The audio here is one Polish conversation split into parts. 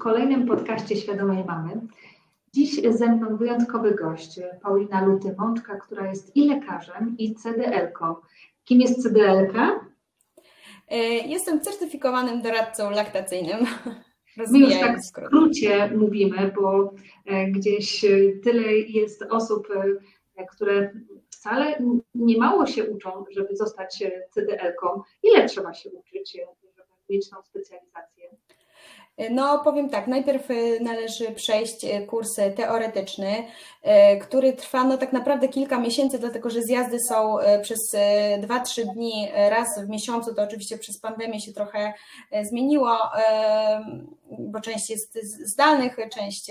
kolejnym podcaście Świadomej Mamy. Dziś ze mną wyjątkowy gość, Paulina Luty-Mączka, która jest i lekarzem, i CDL-ką. Kim jest CDL-ka? E, jestem certyfikowanym doradcą laktacyjnym. My już tak w skrócie mówimy, bo e, gdzieś tyle jest osób, e, które wcale nie mało się uczą, żeby zostać CDL-ką. Ile trzeba się uczyć, żeby mieć tą specjalizację? No, powiem tak, najpierw y, należy przejść y, kurs teoretyczny, y, który trwa no tak naprawdę kilka miesięcy, dlatego że zjazdy są przez 2-3 dni raz w miesiącu, to oczywiście przez pandemię się trochę zmieniło, bo część jest zdalnych, część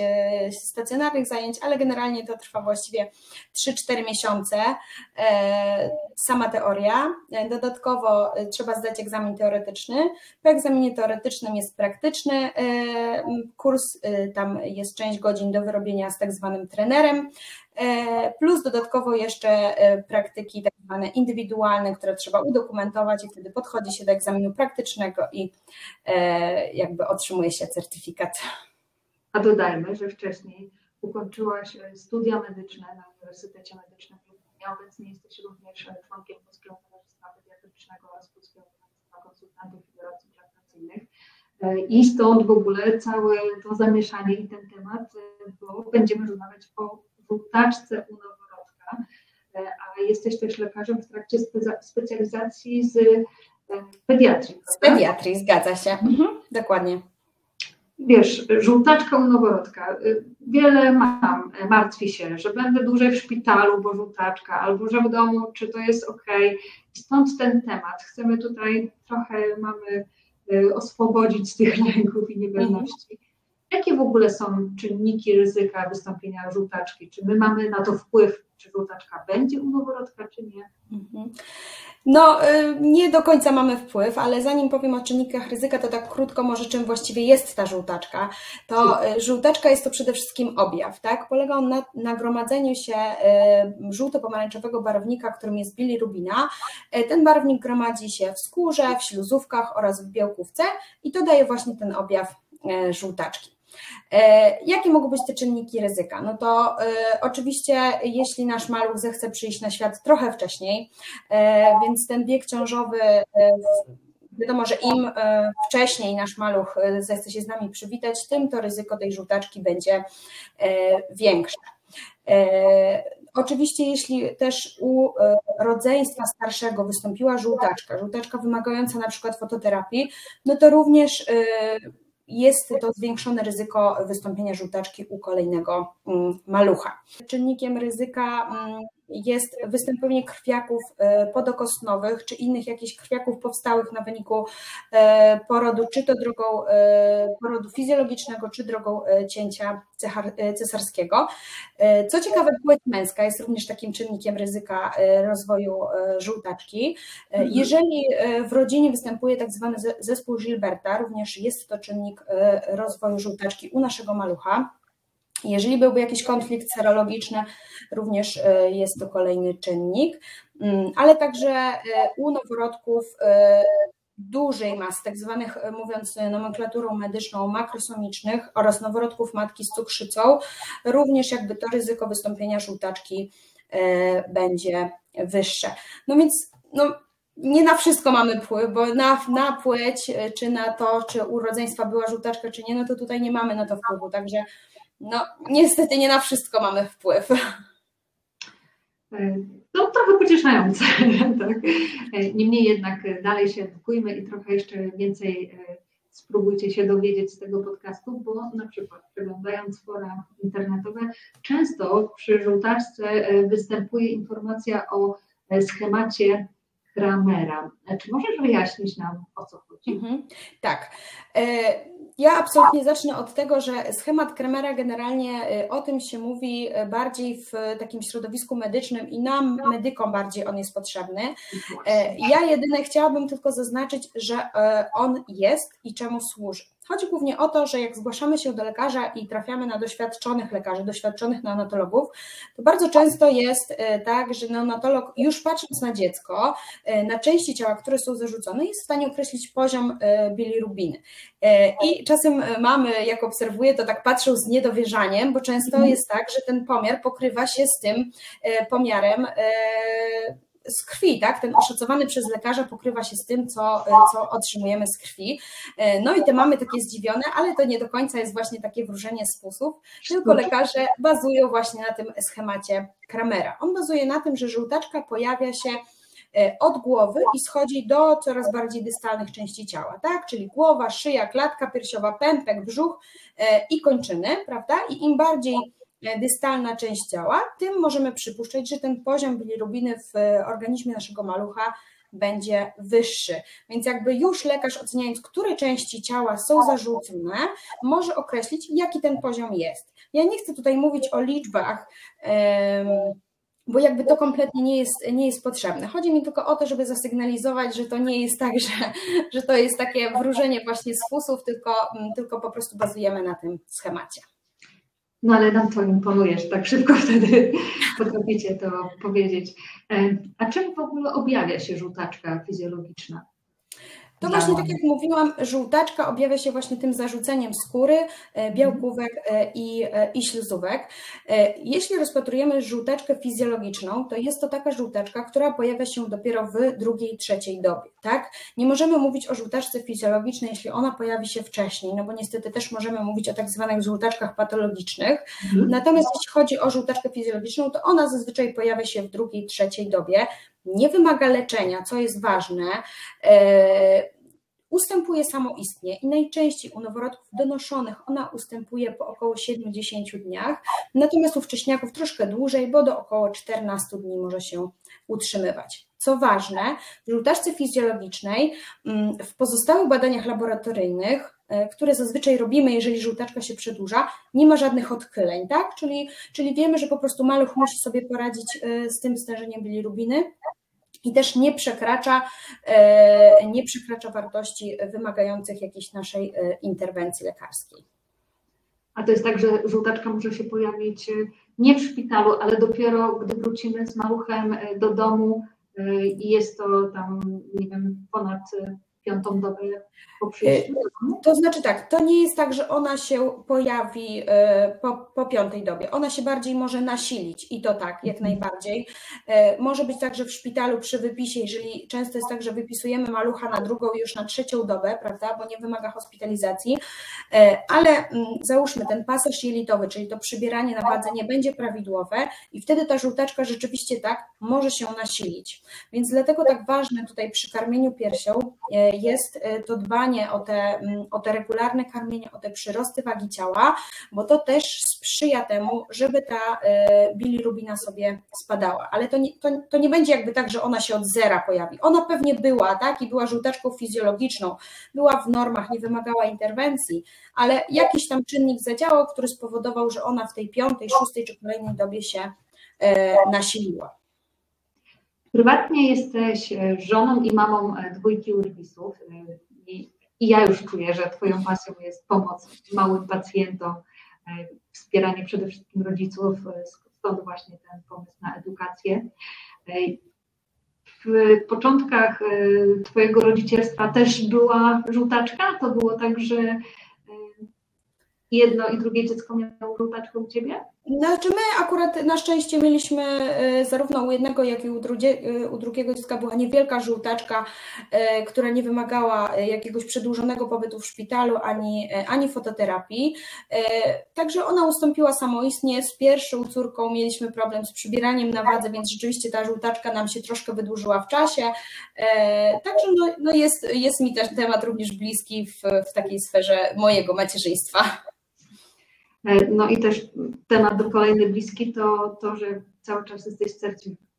stacjonarnych zajęć, ale generalnie to trwa właściwie 3-4 miesiące sama teoria. Dodatkowo trzeba zdać egzamin teoretyczny. Po egzaminie teoretycznym jest praktyczny E, kurs, e, tam jest część godzin do wyrobienia z tak zwanym trenerem, e, plus dodatkowo jeszcze praktyki tak zwane indywidualne, które trzeba udokumentować i wtedy podchodzi się do egzaminu praktycznego i jakby otrzymuje się certyfikat. A dodajmy, że wcześniej ukończyłaś studia medyczne na Uniwersytecie Medycznym w Lublinie. Obecnie jesteś również członkiem Polskiego Towarzystwa Pediatrycznego oraz Polskiego Towarzystwa Konsultantów Traktacyjnych. I stąd w ogóle całe to zamieszanie i ten temat, bo będziemy rozmawiać o żółtaczce u noworodka, a jesteś też lekarzem w trakcie specjalizacji z e, pediatrii. Z pediatrii, zgadza się. Mhm, dokładnie. Wiesz, żółtaczka u noworodka. Wiele mam, martwi się, że będę dłużej w szpitalu, bo żółtaczka, albo że w domu, czy to jest ok. Stąd ten temat. Chcemy tutaj trochę, mamy oswobodzić z tych lęków i niepewności. Jakie w ogóle są czynniki ryzyka wystąpienia żółtaczki? Czy my mamy na to wpływ, czy żółtaczka będzie u noworodka, czy nie? Mhm. No, y, nie do końca mamy wpływ, ale zanim powiem o czynnikach ryzyka, to tak krótko może czym właściwie jest ta żółtaczka. To y, żółtaczka jest to przede wszystkim objaw, tak? Polega on na nagromadzeniu się żółto-pomarańczowego barwnika, którym jest bilirubina. Ten barwnik gromadzi się w skórze, w śluzówkach oraz w białkówce i to daje właśnie ten objaw żółtaczki. E, jakie mogą być te czynniki ryzyka? No to y, oczywiście, jeśli nasz maluch zechce przyjść na świat trochę wcześniej, y, więc ten bieg ciążowy, wiadomo, że im wcześniej nasz maluch zechce się z nami przywitać, tym to ryzyko tej żółtaczki będzie większe. Oczywiście, jeśli też u rodzeństwa starszego wystąpiła żółtaczka, żółtaczka wymagająca na przykład fototerapii, no to również jest to zwiększone ryzyko wystąpienia żółtaczki u kolejnego mm, malucha. Czynnikiem ryzyka mm, jest występowanie krwiaków e, podokostnowych czy innych jakichś krwiaków powstałych na wyniku e, porodu, czy to drogą e, porodu fizjologicznego, czy drogą cięcia cesarskiego. Co ciekawe, płeć męska jest również takim czynnikiem ryzyka rozwoju żółtaczki. Mhm. Jeżeli w rodzinie występuje tak zwany zespół Gilberta, również jest to czynnik rozwoju żółtaczki u naszego malucha. Jeżeli byłby jakiś konflikt serologiczny, również e, jest to kolejny czynnik, mm, ale także e, u noworodków e, dużej masy, tak zwanych, mówiąc nomenklaturą medyczną, makrosomicznych oraz noworodków matki z cukrzycą, również jakby to ryzyko wystąpienia żółtaczki będzie wyższe. No więc no, nie na wszystko mamy wpływ, bo na, na płeć, czy na to, czy u rodzeństwa była żółtaczka, czy nie, no to tutaj nie mamy na to wpływu, także no niestety nie na wszystko mamy wpływ. No trochę pocieszające, tak. Niemniej jednak dalej się edukujmy i trochę jeszcze więcej e, spróbujcie się dowiedzieć z tego podcastu, bo na przykład przeglądając fora internetowe, często przy żółtaczce e, występuje informacja o e, schemacie Kramera. Czy możesz wyjaśnić nam, o co chodzi? Mhm, tak. Ja absolutnie zacznę od tego, że schemat Kremera generalnie y, o tym się mówi y, bardziej w takim środowisku medycznym i nam, medykom, bardziej on jest potrzebny. E, ja jedynie chciałabym tylko zaznaczyć, że e, on jest i czemu służy. Chodzi głównie o to, że jak zgłaszamy się do lekarza i trafiamy na doświadczonych lekarzy, doświadczonych neonatologów, to bardzo często jest e, tak, że neonatolog już patrząc na dziecko, e, na części ciała, które są zarzucone, jest w stanie określić poziom e, bilirubiny. I czasem mamy, jak obserwuję, to tak patrzą z niedowierzaniem, bo często mhm. jest tak, że ten pomiar pokrywa się z tym pomiarem z krwi, tak? Ten oszacowany przez lekarza pokrywa się z tym, co, co otrzymujemy z krwi. No i te mamy takie zdziwione, ale to nie do końca jest właśnie takie wróżenie z fusów, tylko lekarze bazują właśnie na tym schemacie Kramera. On bazuje na tym, że żółtaczka pojawia się e, od głowy i schodzi do coraz bardziej dystalnych części ciała, tak? Czyli głowa, szyja, klatka piersiowa, pępek, brzuch e, i kończyny, prawda? I im bardziej E, dystalna część ciała, tym możemy przypuszczać, że ten poziom bilirubiny w e, organizmie naszego malucha będzie wyższy. Więc jakby już lekarz oceniając, które części ciała są zarzucone, może określić, jaki ten poziom jest. Ja nie chcę tutaj mówić o liczbach, bo jakby to kompletnie nie jest, nie jest potrzebne. Chodzi mi tylko o to, żeby zasygnalizować, że to nie jest tak, że, że to jest takie wróżenie właśnie z fusów, tylko, tylko po prostu bazujemy na tym schemacie. No ale nam to imponuje, że tak szybko wtedy potraficie to powiedzieć. E, a czym w ogóle objawia się żółtaczka fizjologiczna? To właśnie tak jak mówiłam, żółtaczka objawia się właśnie tym zarzuceniem skóry, e, białkówek e, i, e, i śluzówek. Jeśli rozpatrujemy żółtaczkę fizjologiczną, to jest to taka żółtaczka, która pojawia się dopiero w drugiej, trzeciej dobie. Tak? Nie możemy mówić o żółtaczce fizjologicznej, jeśli ona pojawi się wcześniej, no bo niestety też możemy mówić o tak zwanych żółtaczkach patologicznych. Mhm. Natomiast jeśli chodzi o żółtaczkę fizjologiczną, to ona zazwyczaj pojawia się w drugiej, trzeciej dobie nie wymaga leczenia, co jest ważne, e, ustępuje samoistnie i najczęściej u noworodków donoszonych ona ustępuje po około 70 dniach, natomiast u wcześniaków troszkę dłużej, bo do około 14 dni może się utrzymywać. Co ważne, w żółtaczce fizjologicznej mm, w pozostałych badaniach laboratoryjnych, e, które zazwyczaj robimy, jeżeli żółtaczka się przedłuża, nie ma żadnych odchyleń, tak? Czyli, czyli wiemy, że po prostu maluch musi sobie poradzić e, z tym stężeniem bilirubiny, i też nie przekracza, e, nie przekracza wartości wymagających jakiejś naszej e, interwencji lekarskiej. A to jest tak, że żółtaczka może się pojawić e, nie w szpitalu, ale dopiero gdy wrócimy z maluchem do domu i jest to tam, nie wiem, ponad piątą dobę po przyjściu? E, to znaczy tak, to nie jest tak, że ona się pojawi e, po, po piątej dobie. Ona się bardziej może nasilić i to tak, jak mhm. najbardziej. E, może być tak, że w szpitalu przy wypisie, jeżeli często jest tak, że wypisujemy malucha na drugą już na trzecią dobę, prawda, bo nie wymaga hospitalizacji, ale mm, załóżmy ten pasaż jelitowy, czyli to przybieranie na wadze nie będzie prawidłowe i wtedy ta żółtaczka rzeczywiście tak może się nasilić. Więc dlatego tak ważne tutaj przy karmieniu piersią jest to dbanie o te, mm, o te regularne karmienie, o te przyrosty wagi ciała, bo to też sprzyja temu, żeby ta e, bilirubina sobie spadała. Ale to nie, to, to nie będzie jakby tak, że ona się od zera pojawi. Ona pewnie była, tak, i była żółtaczką fizjologiczną, była w normach, nie wymagała interwencji, ale jakiś tam czynnik zadziałał, który spowodował, że ona w tej piątej, szóstej czy kolejnej dobie się e, nasiliła. Prywatnie jesteś e, żoną i mamą dwójki urwisów. I i ja już czuję, że Twoją pasją jest pomoc małym pacjentom, e, wspieranie przede wszystkim rodziców, e, stąd właśnie ten pomysł na edukację. E, w początkach Twojego rodzicielstwa też była żółtaczka? To było tak, że jedno i drugie dziecko miało żółtaczkę u Ciebie? Znaczy my akurat na szczęście mieliśmy e, zarówno u jednego, jak i u, drugie, e, u drugiego dziecka była niewielka żółtaczka, e, która nie wymagała jakiegoś przedłużonego pobytu w szpitalu ani, ani fototerapii. Także ona ustąpiła samoistnie. Z pierwszą córką mieliśmy problem z przybieraniem na wadze, więc rzeczywiście ta żółtaczka nam się troszkę wydłużyła w czasie. Także no, no jest, jest mi też temat również bliski w, w takiej sferze mojego macierzyństwa. E, no i też temat kolejny bliski to to, że cały czas jesteś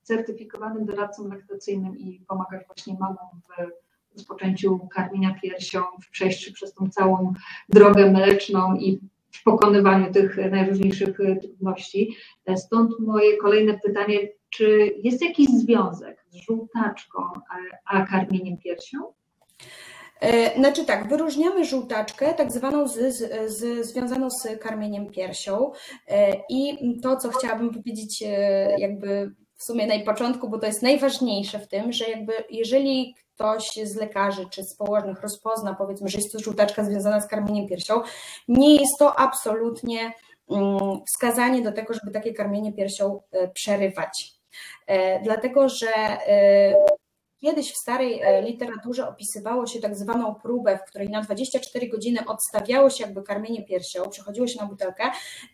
certyfikowanym doradcą laktacyjnym i pomagasz właśnie mamom w rozpoczęciu karmienia piersią, w przejściu przez tą całą drogę mleczną i w pokonywaniu tych najróżniejszych trudności. E, stąd moje kolejne pytanie, czy jest jakiś związek z żółtaczką a karmieniem piersią? E, znaczy tak, wyróżniamy żółtaczkę, tak zwaną z, z, z, związaną z karmieniem piersią. E, I to, co chciałabym powiedzieć, e, jakby w sumie na początku, bo to jest najważniejsze w tym, że jakby jeżeli ktoś z lekarzy czy z położnych rozpozna, powiedzmy, że jest to żółtaczka związana z karmieniem piersią, nie jest to absolutnie mm, wskazanie do tego, żeby takie karmienie piersią przerywać. Dlatego, że Kiedyś w starej e, literaturze opisywało się tak zwaną próbę, w której na 24 godziny odstawiało się jakby karmienie piersią, przechodziło się na butelkę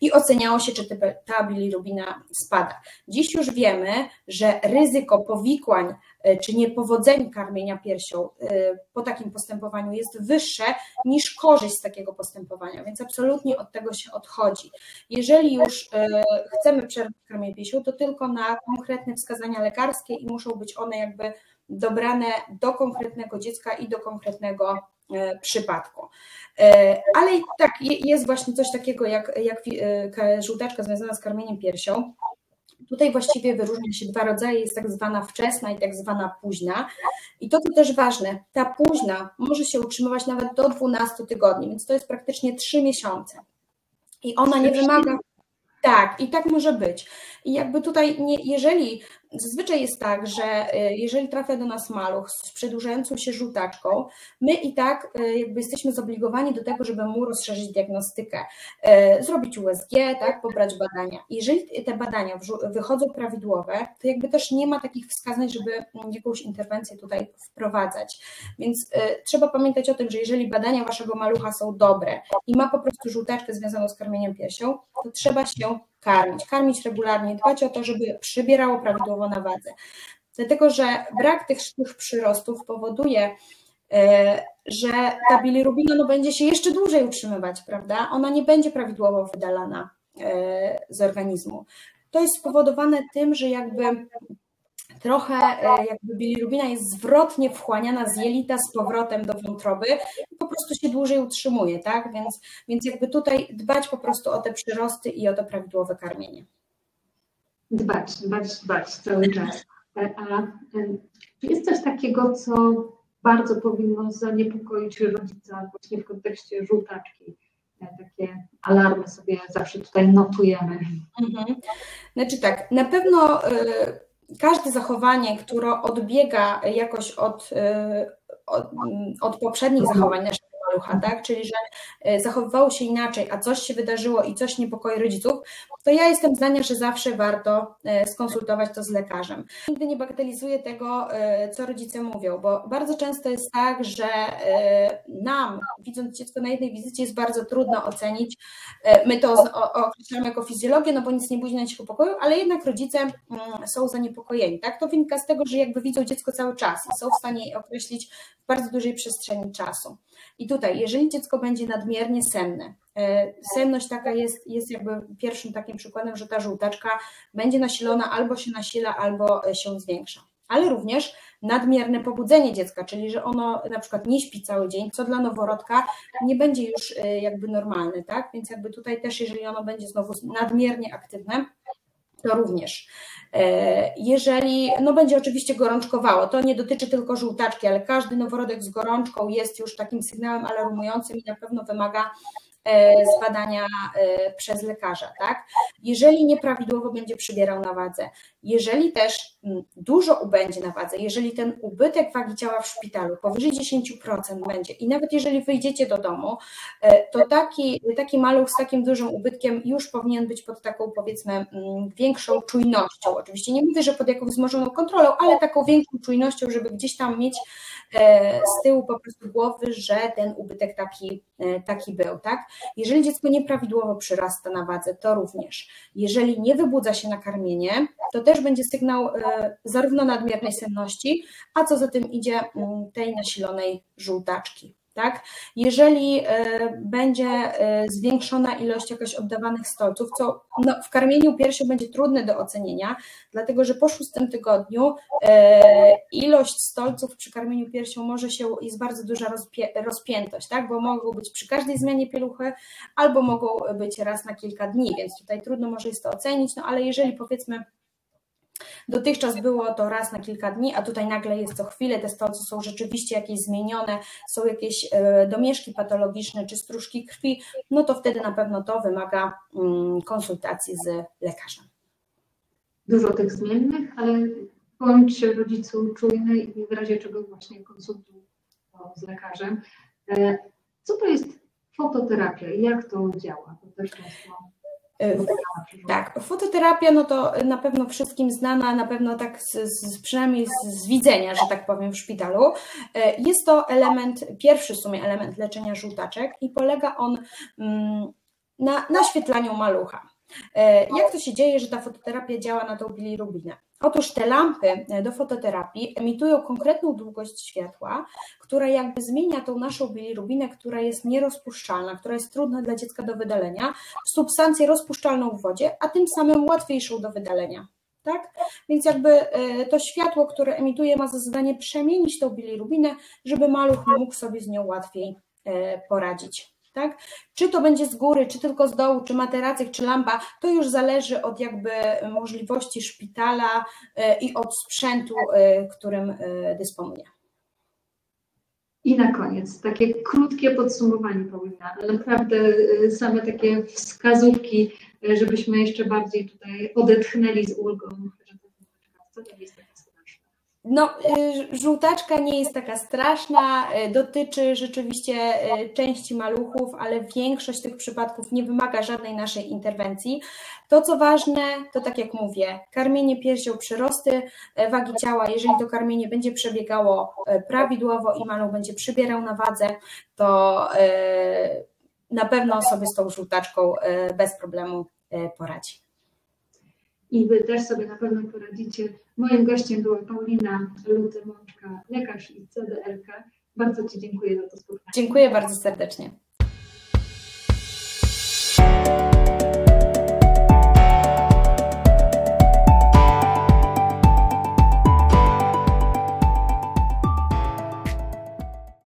i oceniało się, czy ta bilirubina spada. Dziś już wiemy, że ryzyko powikłań e, czy niepowodzeń karmienia piersią e, po takim postępowaniu jest wyższe niż korzyść z takiego postępowania, więc absolutnie od tego się odchodzi. Jeżeli już chcemy przerwać karmienie piersią, to tylko na konkretne wskazania lekarskie i muszą być one jakby dobrane do konkretnego dziecka i do konkretnego e, przypadku. E, ale tak, jest właśnie coś takiego jak, jak e, żółtaczka związana z karmieniem piersią. Tutaj właściwie wyróżnia się dwa rodzaje, jest tak zwana wczesna i tak zwana późna. I to, co też ważne, ta późna może się utrzymywać nawet do 12 tygodni, więc to jest praktycznie 3 miesiące. I ona nie wymaga. Tak, i tak może być. I jakby tutaj, nie, jeżeli Zazwyczaj jest tak, że y, jeżeli trafia do nas maluch z przedłużającą się żółtaczką, my i tak y, jakby jesteśmy zobligowani do tego, żeby mu rozszerzyć diagnostykę, y, zrobić USG, tak, pobrać badania. Jeżeli te badania wychodzą prawidłowe, to jakby też nie ma takich wskazań, żeby jakąś interwencję tutaj wprowadzać. Więc trzeba pamiętać o tym, że jeżeli badania waszego malucha są dobre i ma po prostu żółtaczkę związaną z karmieniem piersią, to trzeba się karmić, karmić regularnie, dbać o to, żeby przybierało prawidłowo na wadze. Dlatego, że brak tych sztych przyrostów powoduje, e, że ta bilirubina no, będzie się jeszcze dłużej utrzymywać, prawda? Ona nie będzie prawidłowo wydalana e, z organizmu. To jest spowodowane tym, że jakby trochę e, jakby bilirubina jest zwrotnie wchłaniana z jelita z powrotem do wątroby i po prostu się dłużej utrzymuje, tak? Więc, więc jakby tutaj dbać po prostu o te przyrosty i o to prawidłowe karmienie. Dbać, dbać, dbać cały czas. E, a czy jest coś takiego, co bardzo powinno zaniepokoić rodzica właśnie w kontekście żółtaczki? E, takie alarmy sobie zawsze tutaj notujemy. Mhm. Znaczy tak, na pewno każde zachowanie, które odbiega jakoś od, od, od poprzednich zachowań naszego malucha, tak? Czyli że y, zachowywało się inaczej, a coś się wydarzyło i coś niepokoi rodziców, to ja jestem zdania, że zawsze warto y, skonsultować to z lekarzem. Nigdy nie bagatelizuję tego, co rodzice mówią, bo bardzo często jest tak, że nam, widząc dziecko na jednej wizycie, jest bardzo trudno ocenić. My to określamy jako fizjologię, no bo nic nie budzi na nich pokoju, ale jednak rodzice mm, są zaniepokojeni. Tak? To wynika z tego, że jakby widzą dziecko cały czas i są w stanie określić w bardzo dużej przestrzeni czasu. I tutaj, jeżeli dziecko będzie nadmiernie senne, e, senność taka jest, jest jakby pierwszym takim przykładem, że ta żółtaczka będzie nasilona, albo się nasila, albo e, się zwiększa. Ale również nadmierne pobudzenie dziecka, czyli że ono na przykład nie śpi cały dzień, co dla noworodka nie będzie już e, jakby normalne, tak? Więc jakby tutaj też, jeżeli ono będzie znowu nadmiernie aktywne, to również. E, jeżeli, no będzie oczywiście gorączkowało, to nie dotyczy tylko żółtaczki, ale każdy noworodek z gorączką jest już takim sygnałem alarmującym i na pewno wymaga E, zbadania e, przez lekarza, tak? Jeżeli nieprawidłowo będzie przybierał na wadze, jeżeli też mm, dużo ubędzie na wadze, jeżeli ten ubytek wagi ciała w szpitalu powyżej 10% będzie i nawet jeżeli wyjdziecie do domu, e, to taki, taki maluch z takim dużym ubytkiem już powinien być pod taką powiedzmy mm, większą czujnością. Oczywiście nie mówię, że pod jakąś wzmożoną kontrolą, ale taką większą czujnością, żeby gdzieś tam mieć z tyłu po prostu głowy, że ten ubytek taki, taki był, tak? Jeżeli dziecko nieprawidłowo przyrasta na wadze, to również. Jeżeli nie wybudza się na karmienie, to też będzie sygnał e, zarówno nadmiernej senności, a co za tym idzie mm, tej nasilonej żółtaczki tak? Jeżeli e, będzie e, zwiększona ilość jakoś oddawanych stolców, co no, w karmieniu piersią będzie trudne do ocenienia, dlatego że po szóstym tygodniu ilość stolców przy karmieniu piersią może się, jest bardzo duża rozpiętość, tak? Bo mogą być przy każdej zmianie pieluchy, albo mogą być raz na kilka dni, więc tutaj trudno może jest to ocenić, no ale jeżeli powiedzmy Dotychczas było to raz na kilka dni, a tutaj nagle jest co chwilę. Te stolce są rzeczywiście jakieś zmienione, są jakieś e, domieszki patologiczne czy stróżki krwi, no to wtedy na pewno to wymaga mm, konsultacji z lekarzem. Dużo tych zmiennych, ale bądź rodzicu czujny i w razie czego właśnie konsultuj z lekarzem. E, co to jest fototerapia i jak to działa? To też E, tak, fototerapia, no to na pewno wszystkim znana, na pewno tak z, z, przynajmniej z, z, widzenia, że tak powiem, w szpitalu. E, jest to element, pierwszy w sumie element leczenia żółtaczek i polega on mm, na naświetlaniu malucha. E, jak to się dzieje, że ta fototerapia działa na tą bilirubinę? Otóż te lampy e, do fototerapii emitują konkretną długość światła, która jakby zmienia tą naszą bilirubinę, która jest nierozpuszczalna, która jest trudna dla dziecka do wydalenia, w substancję rozpuszczalną w wodzie, a tym samym łatwiejszą do wydalenia. Tak? Więc jakby e, to światło, które emituje, ma za zadanie przemienić tą bilirubinę, żeby maluch mógł sobie z nią łatwiej poradzić tak? Czy to będzie z góry, czy tylko z dołu, czy materacyk, czy lampa, to już zależy od jakby możliwości szpitala e, i od sprzętu, e, którym e, dysponuje. I na koniec takie krótkie podsumowanie, Paulina, ale naprawdę same takie wskazówki, żebyśmy jeszcze bardziej tutaj odetchnęli z ulgą, że to jest no, y, żółtaczka nie jest taka straszna, y, dotyczy rzeczywiście y, części maluchów, ale większość tych przypadków nie wymaga żadnej naszej interwencji. To, co ważne, to tak jak mówię, karmienie piersią, przyrosty wagi ciała. Jeżeli to karmienie będzie przebiegało prawidłowo i maluch będzie przybierał na wadze, to na pewno sobie z tą żółtaczką bez problemu poradzi i Wy też sobie na pewno poradzicie. Moim gościem była Paulina Luty-Mączka, lekarz i CDLK. Bardzo Ci dziękuję za to spotkanie. Dziękuję bardzo serdecznie.